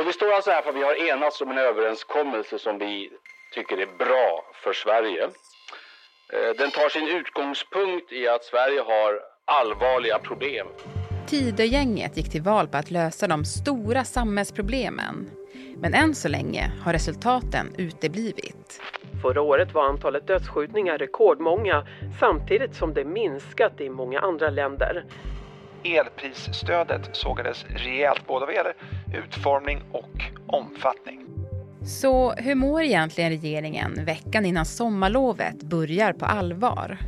Och vi står alltså här för att vi har enats om en överenskommelse som vi tycker är bra för Sverige. Eh, den tar sin utgångspunkt i att Sverige har allvarliga problem. Tidögänget gick till val på att lösa de stora samhällsproblemen. Men än så länge har resultaten uteblivit. Förra året var antalet dödsskjutningar rekordmånga samtidigt som det minskat i många andra länder. Elprisstödet sågades rejält både vad gäller utformning och omfattning. Så hur mår egentligen regeringen veckan innan sommarlovet börjar på allvar?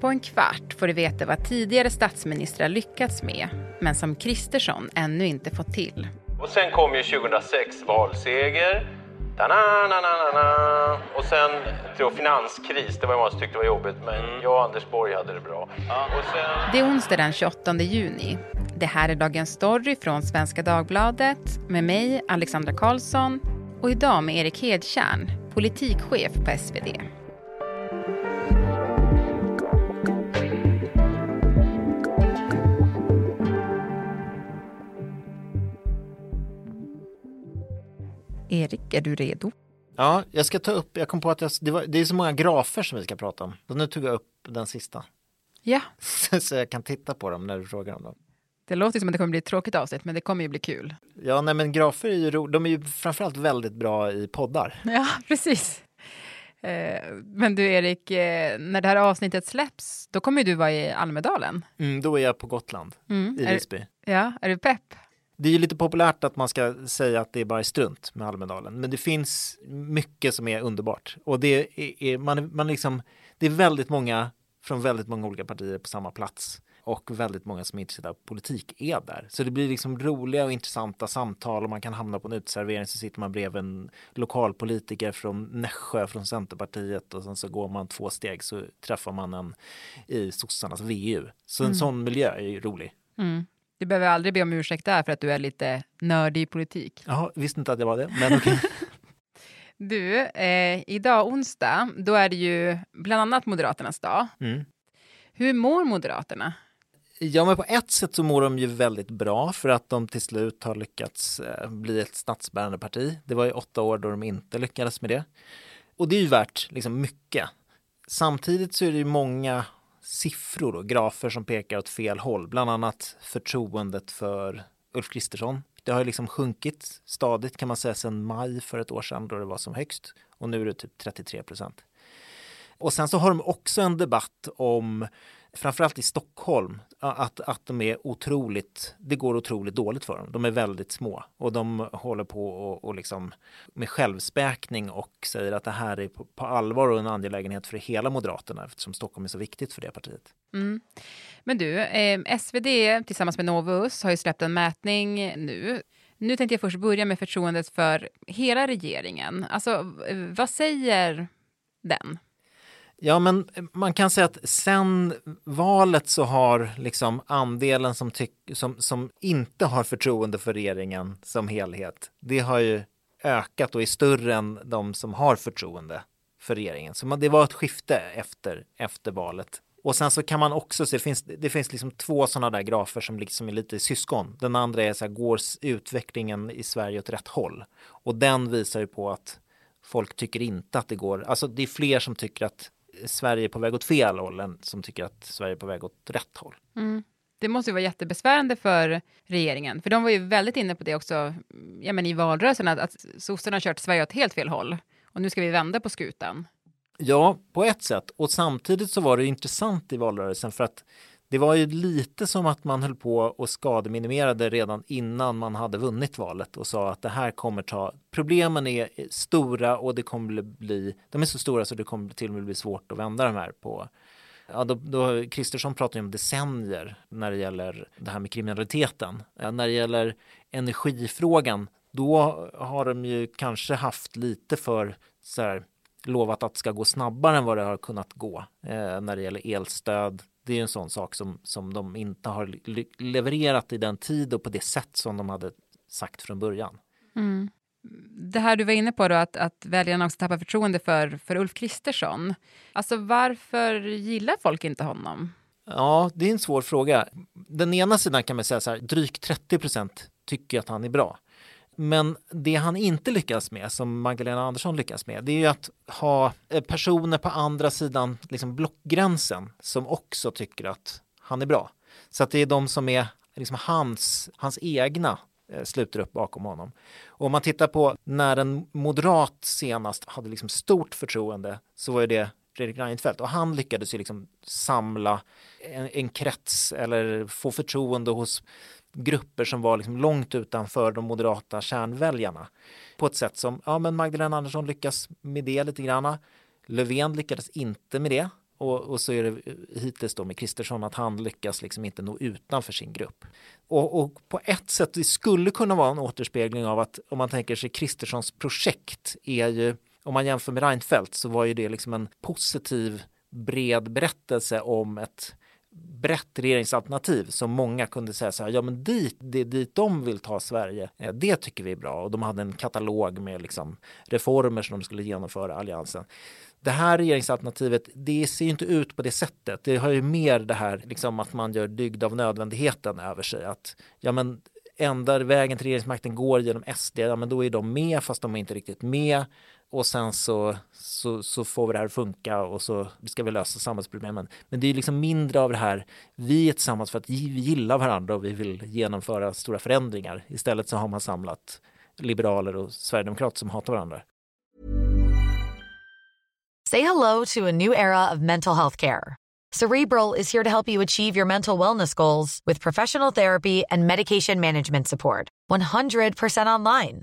På en kvart får du veta vad tidigare statsministrar lyckats med men som Kristersson ännu inte fått till. Och sen kom ju 2006 valseger. Ta-na-na-na-na. Och sen tror jag, finanskris, det var många som tyckte det var jobbigt men mm. jag och Anders Borg hade det bra. Och sen... Det är onsdag den 28 juni. Det här är Dagens Story från Svenska Dagbladet med mig, Alexandra Karlsson och idag med Erik Hedtjärn, politikchef på SvD. Erik, är du redo? Ja, jag ska ta upp, jag kom på att jag, det, var, det är så många grafer som vi ska prata om. Så nu tog jag upp den sista. Ja. så jag kan titta på dem när du frågar om dem. Det låter som att det kommer bli ett tråkigt avsnitt, men det kommer ju bli kul. Ja, nej men grafer är ju, ro, de är ju framförallt väldigt bra i poddar. Ja, precis. Eh, men du Erik, eh, när det här avsnittet släpps, då kommer du vara i Almedalen. Mm, då är jag på Gotland, mm. i Visby. Ja, är du pepp? Det är ju lite populärt att man ska säga att det är bara strunt med Almedalen, men det finns mycket som är underbart. Och det är, man, man liksom, det är väldigt många från väldigt många olika partier på samma plats och väldigt många som är intresserade av politik är där. Så det blir liksom roliga och intressanta samtal och man kan hamna på en uteservering så sitter man bredvid en lokalpolitiker från Nässjö från Centerpartiet och sen så går man två steg så träffar man en i sossarnas VU. Så en mm. sån miljö är ju rolig. Mm. Du behöver aldrig be om ursäkt där för att du är lite nördig i politik. Jaha, visste inte att jag var det, men okej. Okay. du, eh, idag onsdag, då är det ju bland annat Moderaternas dag. Mm. Hur mår Moderaterna? Ja, men på ett sätt så mår de ju väldigt bra för att de till slut har lyckats eh, bli ett statsbärande parti. Det var ju åtta år då de inte lyckades med det. Och det är ju värt liksom mycket. Samtidigt så är det ju många siffror och grafer som pekar åt fel håll, bland annat förtroendet för Ulf Kristersson. Det har liksom sjunkit stadigt kan man säga sedan maj för ett år sedan då det var som högst och nu är det typ 33 procent. Och sen så har de också en debatt om framförallt i Stockholm, att, att de är otroligt, det går otroligt dåligt för dem. De är väldigt små och de håller på och, och liksom med självspäkning och säger att det här är på, på, allvar och en angelägenhet för hela Moderaterna eftersom Stockholm är så viktigt för det partiet. Mm. Men du, eh, SvD tillsammans med Novus har ju släppt en mätning nu. Nu tänkte jag först börja med förtroendet för hela regeringen. Alltså, vad säger den? Ja, men man kan säga att sen valet så har liksom andelen som, tyck, som, som inte har förtroende för regeringen som helhet, det har ju ökat och är större än de som har förtroende för regeringen. Så det var ett skifte efter, efter valet. Och sen så kan man också se, det finns, det finns liksom två sådana där grafer som liksom är lite syskon. Den andra är så här, går utvecklingen i Sverige åt rätt håll? Och den visar ju på att folk tycker inte att det går, alltså det är fler som tycker att Sverige är på väg åt fel håll än som tycker att Sverige är på väg åt rätt håll. Mm. Det måste ju vara jättebesvärande för regeringen, för de var ju väldigt inne på det också ja, men i valrörelsen, att, att sossarna har kört Sverige åt helt fel håll och nu ska vi vända på skutan. Ja, på ett sätt. Och samtidigt så var det intressant i valrörelsen för att det var ju lite som att man höll på och skademinimerade redan innan man hade vunnit valet och sa att det här kommer ta, problemen är stora och det kommer bli, de är så stora så det kommer till och med bli svårt att vända de här på Ja, då, då Kristersson pratar ju om decennier när det gäller det här med kriminaliteten. Ja, när det gäller energifrågan, då har de ju kanske haft lite för så här, lovat att det ska gå snabbare än vad det har kunnat gå eh, när det gäller elstöd, det är en sån sak som, som de inte har levererat i den tid och på det sätt som de hade sagt från början. Mm. Det här du var inne på då, att, att väljarna också tappar förtroende för, för Ulf Kristersson. Alltså varför gillar folk inte honom? Ja, det är en svår fråga. Den ena sidan kan man säga så här, drygt 30 procent tycker att han är bra. Men det han inte lyckas med, som Magdalena Andersson lyckas med, det är ju att ha eh, personer på andra sidan liksom blockgränsen som också tycker att han är bra. Så att det är de som är liksom hans, hans egna eh, sluter upp bakom honom. Och om man tittar på när en moderat senast hade liksom stort förtroende så var det Fredrik Reinfeldt och han lyckades ju liksom samla en, en krets eller få förtroende hos grupper som var liksom långt utanför de moderata kärnväljarna på ett sätt som ja, men Magdalena Andersson lyckas med det lite granna. Löfven lyckades inte med det och, och så är det hittills då med Kristersson att han lyckas liksom inte nå utanför sin grupp. Och, och, på ett sätt det skulle kunna vara en återspegling av att om man tänker sig Kristerssons projekt är ju om man jämför med Reinfeldt så var ju det liksom en positiv bred berättelse om ett brett regeringsalternativ som många kunde säga så här, ja men dit, det, dit de vill ta Sverige, eh, det tycker vi är bra. Och de hade en katalog med liksom reformer som de skulle genomföra, alliansen. Det här regeringsalternativet, det ser inte ut på det sättet. Det har ju mer det här liksom att man gör dygd av nödvändigheten över sig. Att ja men enda vägen till regeringsmakten går genom SD, ja men då är de med fast de är inte riktigt med och sen så, så, så, får vi det här att funka och så ska vi lösa samhällsproblemen. Men det är liksom mindre av det här, vi är tillsammans för att vi gillar varandra och vi vill genomföra stora förändringar. Istället så har man samlat liberaler och sverigedemokrater som hatar varandra. Say hello to a new era of mental health care. Cerebral is here to help you achieve your mental wellness goals with professional therapy and medication management support. 100% online.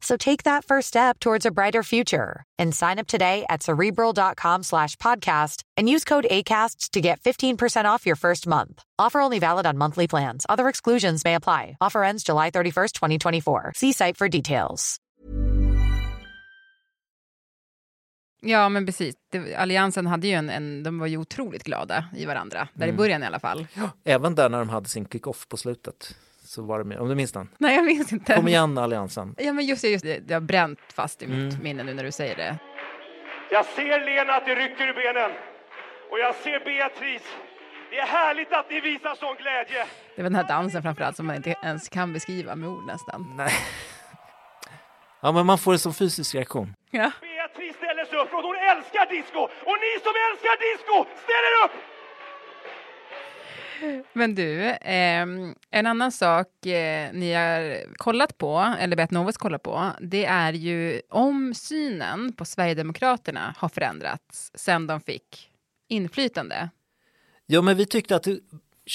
So take that first step towards a brighter future and sign up today at cerebral.com slash podcast and use code ACasts to get 15% off your first month. Offer only valid on monthly plans. Other exclusions may apply. Offer ends July 31st, 2024. See site for details. Ja, men precis. Alliansen hade ju en, en, de var ju otroligt glada i varandra, där mm. i början i alla fall. Ja, även där när de hade sin kick-off på slutet så var det med, om du minns den? Nej, jag minns inte. Kom igen Alliansen. Ja, men just det, just det. det har bränt fast i mitt mm. minne nu när du säger det. Jag ser Lena att det rycker i benen och jag ser Beatrice. Det är härligt att ni visar sån glädje. Det var den här dansen framförallt som man inte ens kan beskriva med ord nästan. Nej. Ja, men man får det som fysisk reaktion. Ja. Beatrice ställer sig upp och hon älskar disco och ni som älskar disco, ställ er upp! Men du, eh, en annan sak eh, ni har kollat på, eller bett Novus kolla på, det är ju om synen på Sverigedemokraterna har förändrats sen de fick inflytande. Ja, men vi tyckte att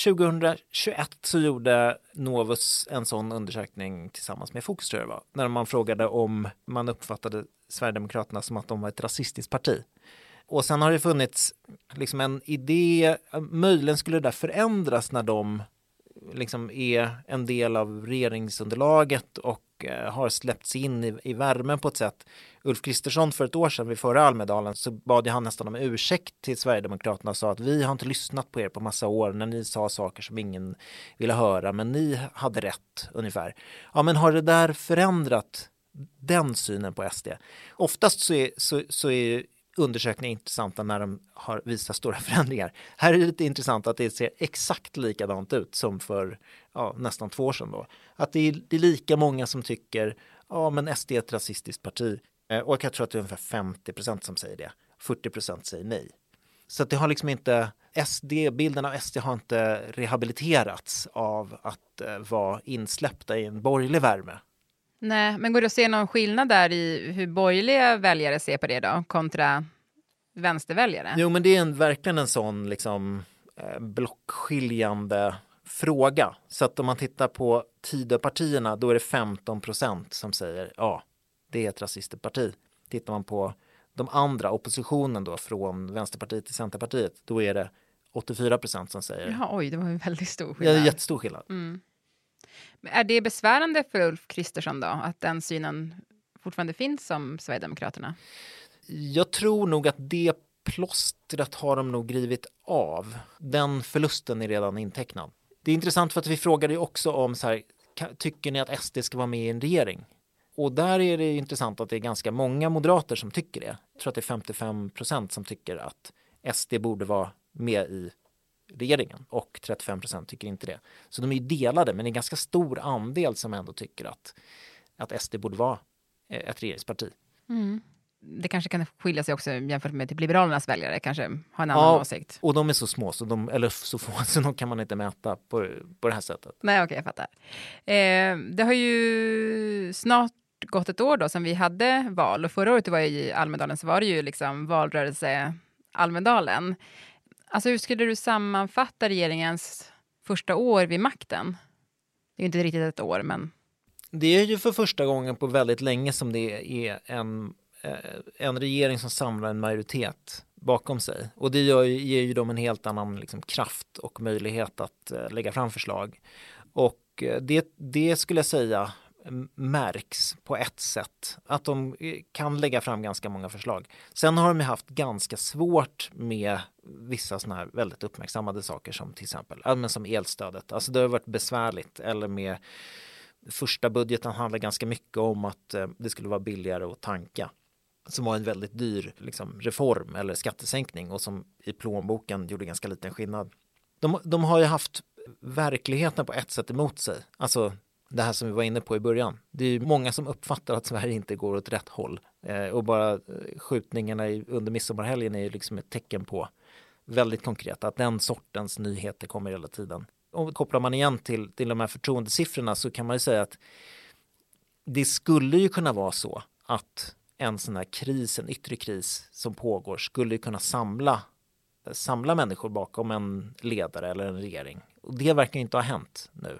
2021 så gjorde Novus en sån undersökning tillsammans med Fokus tror jag det var, när man frågade om man uppfattade Sverigedemokraterna som att de var ett rasistiskt parti. Och sen har det funnits liksom en idé, möjligen skulle det där förändras när de liksom är en del av regeringsunderlaget och eh, har släppts in i, i värmen på ett sätt. Ulf Kristersson för ett år sedan vid förra Almedalen så bad han nästan om ursäkt till Sverigedemokraterna och sa att vi har inte lyssnat på er på massa år när ni sa saker som ingen ville höra men ni hade rätt ungefär. Ja men har det där förändrat den synen på SD? Oftast så är, så, så är undersökningar intressanta när de har visat stora förändringar. Här är det lite intressant att det ser exakt likadant ut som för ja, nästan två år sedan. Då. Att det är, det är lika många som tycker ja men SD är ett rasistiskt parti. Eh, och jag tror att det är ungefär 50 procent som säger det. 40 procent säger nej. Så att det har liksom inte SD, bilden av SD har inte rehabiliterats av att eh, vara insläppta i en borgerlig värme. Nej, men går det att se någon skillnad där i hur borgerliga väljare ser på det då, kontra vänsterväljare? Jo, men det är en, verkligen en sån liksom eh, blockskiljande fråga. Så att om man tittar på Tidöpartierna, då är det 15 procent som säger ja, det är ett rasistiskt parti. Tittar man på de andra, oppositionen då, från Vänsterpartiet till Centerpartiet, då är det 84 procent som säger. Ja, oj, det var en väldigt stor skillnad. Ja, jättestor skillnad. Mm. Är det besvärande för Ulf Kristersson då, att den synen fortfarande finns som Sverigedemokraterna? Jag tror nog att det plåstret har de nog grivit av. Den förlusten är redan intecknad. Det är intressant för att vi frågade ju också om så här, tycker ni att SD ska vara med i en regering? Och där är det intressant att det är ganska många moderater som tycker det. Jag tror att det är 55 procent som tycker att SD borde vara med i regeringen och 35 procent tycker inte det. Så de är ju delade, men det är en ganska stor andel som ändå tycker att, att SD borde vara eh, ett regeringsparti. Mm. Det kanske kan skilja sig också jämfört med typ Liberalernas väljare, kanske har en annan ja, åsikt. och de är så små, så de, eller så få, så de kan man inte mäta på, på det här sättet. Nej, okej, okay, jag fattar. Eh, det har ju snart gått ett år då sedan vi hade val och förra året var jag i Almedalen så var det ju liksom valrörelse Almedalen. Alltså hur skulle du sammanfatta regeringens första år vid makten? Det är ju inte riktigt ett år, men. Det är ju för första gången på väldigt länge som det är en, eh, en regering som samlar en majoritet bakom sig. Och det gör, ger ju dem en helt annan liksom, kraft och möjlighet att eh, lägga fram förslag. Och eh, det, det skulle jag säga märks på ett sätt. Att de eh, kan lägga fram ganska många förslag. Sen har de haft ganska svårt med vissa sådana här väldigt uppmärksammade saker som till exempel men som elstödet. Alltså det har varit besvärligt eller med första budgeten handlar ganska mycket om att eh, det skulle vara billigare att tanka som var en väldigt dyr liksom, reform eller skattesänkning och som i plånboken gjorde ganska liten skillnad. De, de har ju haft verkligheten på ett sätt emot sig. Alltså det här som vi var inne på i början. Det är många som uppfattar att Sverige inte går åt rätt håll eh, och bara eh, skjutningarna i, under midsommarhelgen är ju liksom ett tecken på väldigt konkret att den sortens nyheter kommer hela tiden. Och kopplar man igen till, till de här förtroendesiffrorna så kan man ju säga att det skulle ju kunna vara så att en sån här kris, en yttre kris som pågår skulle kunna samla samla människor bakom en ledare eller en regering. Och det verkar inte ha hänt nu.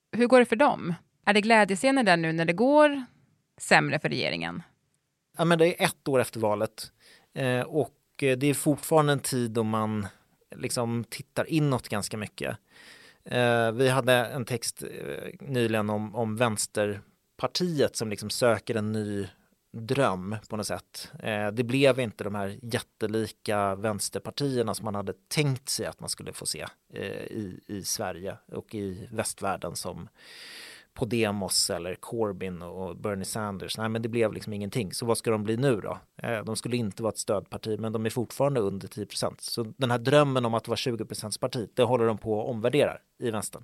Hur går det för dem? Är det glädjescener där nu när det går sämre för regeringen? Ja, men det är ett år efter valet eh, och eh, det är fortfarande en tid då man liksom tittar inåt ganska mycket. Eh, vi hade en text eh, nyligen om, om Vänsterpartiet som liksom söker en ny dröm på något sätt. Eh, det blev inte de här jättelika vänsterpartierna som man hade tänkt sig att man skulle få se eh, i, i Sverige och i västvärlden som Podemos eller Corbyn och Bernie Sanders. Nej, men det blev liksom ingenting. Så vad ska de bli nu då? Eh, de skulle inte vara ett stödparti, men de är fortfarande under 10 procent. Så den här drömmen om att vara 20 parti, det håller de på att omvärdera i vänstern.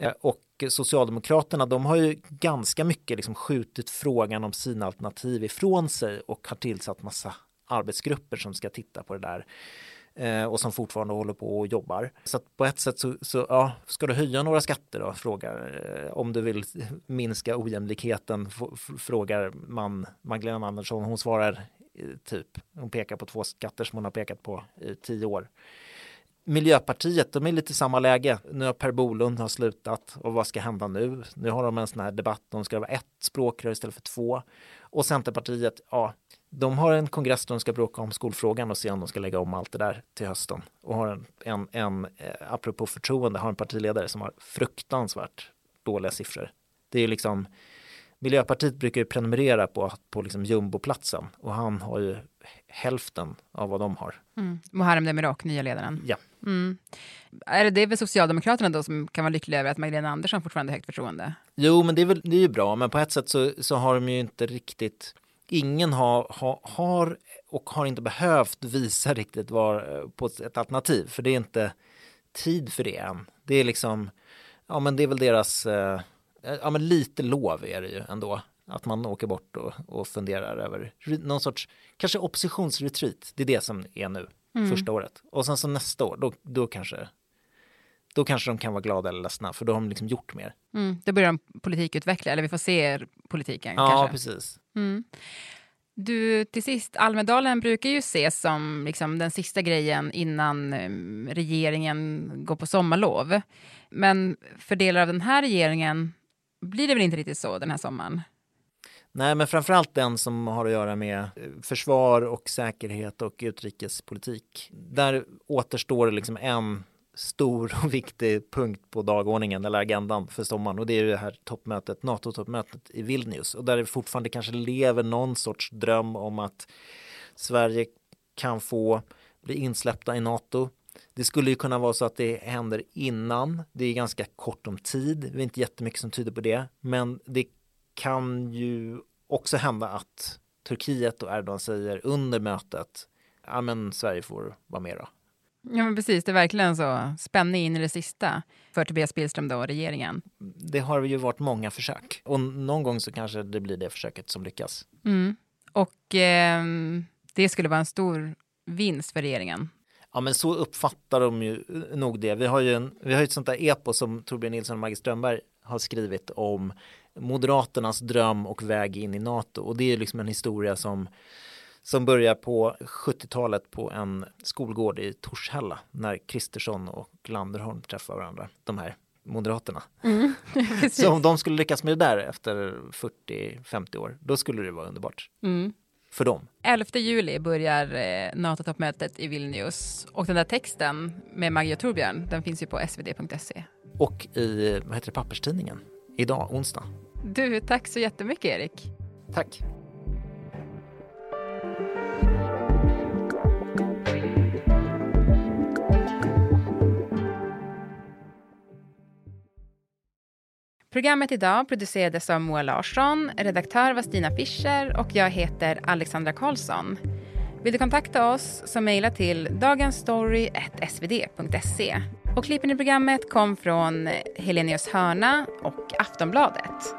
Eh, och Socialdemokraterna, de har ju ganska mycket liksom skjutit frågan om sina alternativ ifrån sig och har tillsatt massa arbetsgrupper som ska titta på det där eh, och som fortfarande håller på och jobbar. Så att på ett sätt så, så ja, ska du höja några skatter då? Frågar eh, om du vill minska ojämlikheten frågar man Magdalena Andersson. Hon svarar typ, hon pekar på två skatter som hon har pekat på i tio år. Miljöpartiet, de är lite i samma läge. Nu har Per Bolund har slutat och vad ska hända nu? Nu har de en sån här debatt, de ska vara ett språkrör istället för två. Och Centerpartiet, ja, de har en kongress där de ska bråka om skolfrågan och se om de ska lägga om allt det där till hösten. Och har en, en, en eh, apropå förtroende, har en partiledare som har fruktansvärt dåliga siffror. Det är liksom Miljöpartiet brukar ju prenumerera på, på liksom jumboplatsen och han har ju hälften av vad de har. Mm. Muharrem Demirok, nya ledaren. Ja. Mm. Är det, det väl Socialdemokraterna då som kan vara lyckliga över att Magdalena Andersson fortfarande har högt förtroende? Jo, men det är, väl, det är ju bra, men på ett sätt så, så har de ju inte riktigt Ingen har, har, har och har inte behövt visa riktigt var, på ett alternativ, för det är inte tid för det än. Det är liksom, ja men det är väl deras, eh, ja men lite lov är det ju ändå. Att man åker bort och, och funderar över någon sorts, kanske oppositionsretreat. Det är det som är nu, mm. första året. Och sen så nästa år, då, då kanske då kanske de kan vara glada eller ledsna för då har de liksom gjort mer. Mm, då börjar de politikutveckla, eller vi får se politiken. Ja, kanske. precis. Mm. Du, till sist, Almedalen brukar ju ses som liksom, den sista grejen innan um, regeringen går på sommarlov. Men för delar av den här regeringen blir det väl inte riktigt så den här sommaren? Nej, men framförallt den som har att göra med eh, försvar och säkerhet och utrikespolitik. Där återstår det liksom en stor och viktig punkt på dagordningen eller agendan för sommaren och det är det här toppmötet, NATO-toppmötet i Vilnius och där det fortfarande kanske lever någon sorts dröm om att Sverige kan få bli insläppta i NATO. Det skulle ju kunna vara så att det händer innan. Det är ganska kort om tid. Det är inte jättemycket som tyder på det, men det kan ju också hända att Turkiet och Erdogan säger under mötet, ja men Sverige får vara med då. Ja, men precis. Det är verkligen så. Spänning in i det sista för Tobias Billström då och regeringen. Det har ju varit många försök och någon gång så kanske det blir det försöket som lyckas. Mm. Och eh, det skulle vara en stor vinst för regeringen. Ja, men så uppfattar de ju nog det. Vi har ju, en, vi har ett sånt där epos som Torbjörn Nilsson och Maggie Strömberg har skrivit om Moderaternas dröm och väg in i NATO och det är liksom en historia som som börjar på 70-talet på en skolgård i Torshälla när Kristersson och Landerholm träffar varandra, de här moderaterna. Mm, så om de skulle lyckas med det där efter 40-50 år, då skulle det vara underbart. Mm. För dem. 11 juli börjar eh, NATO-toppmötet i Vilnius och den där texten med Maggie och Torbjörn, den finns ju på svd.se. Och i, vad heter det, papperstidningen idag, onsdag. Du, tack så jättemycket Erik. Tack. Programmet idag producerades av Moa Larsson, redaktör var Stina Fischer och jag heter Alexandra Karlsson. Vill du kontakta oss så mejla till dagensstory.svd.se. Och klippen i programmet kom från Helenius hörna och Aftonbladet.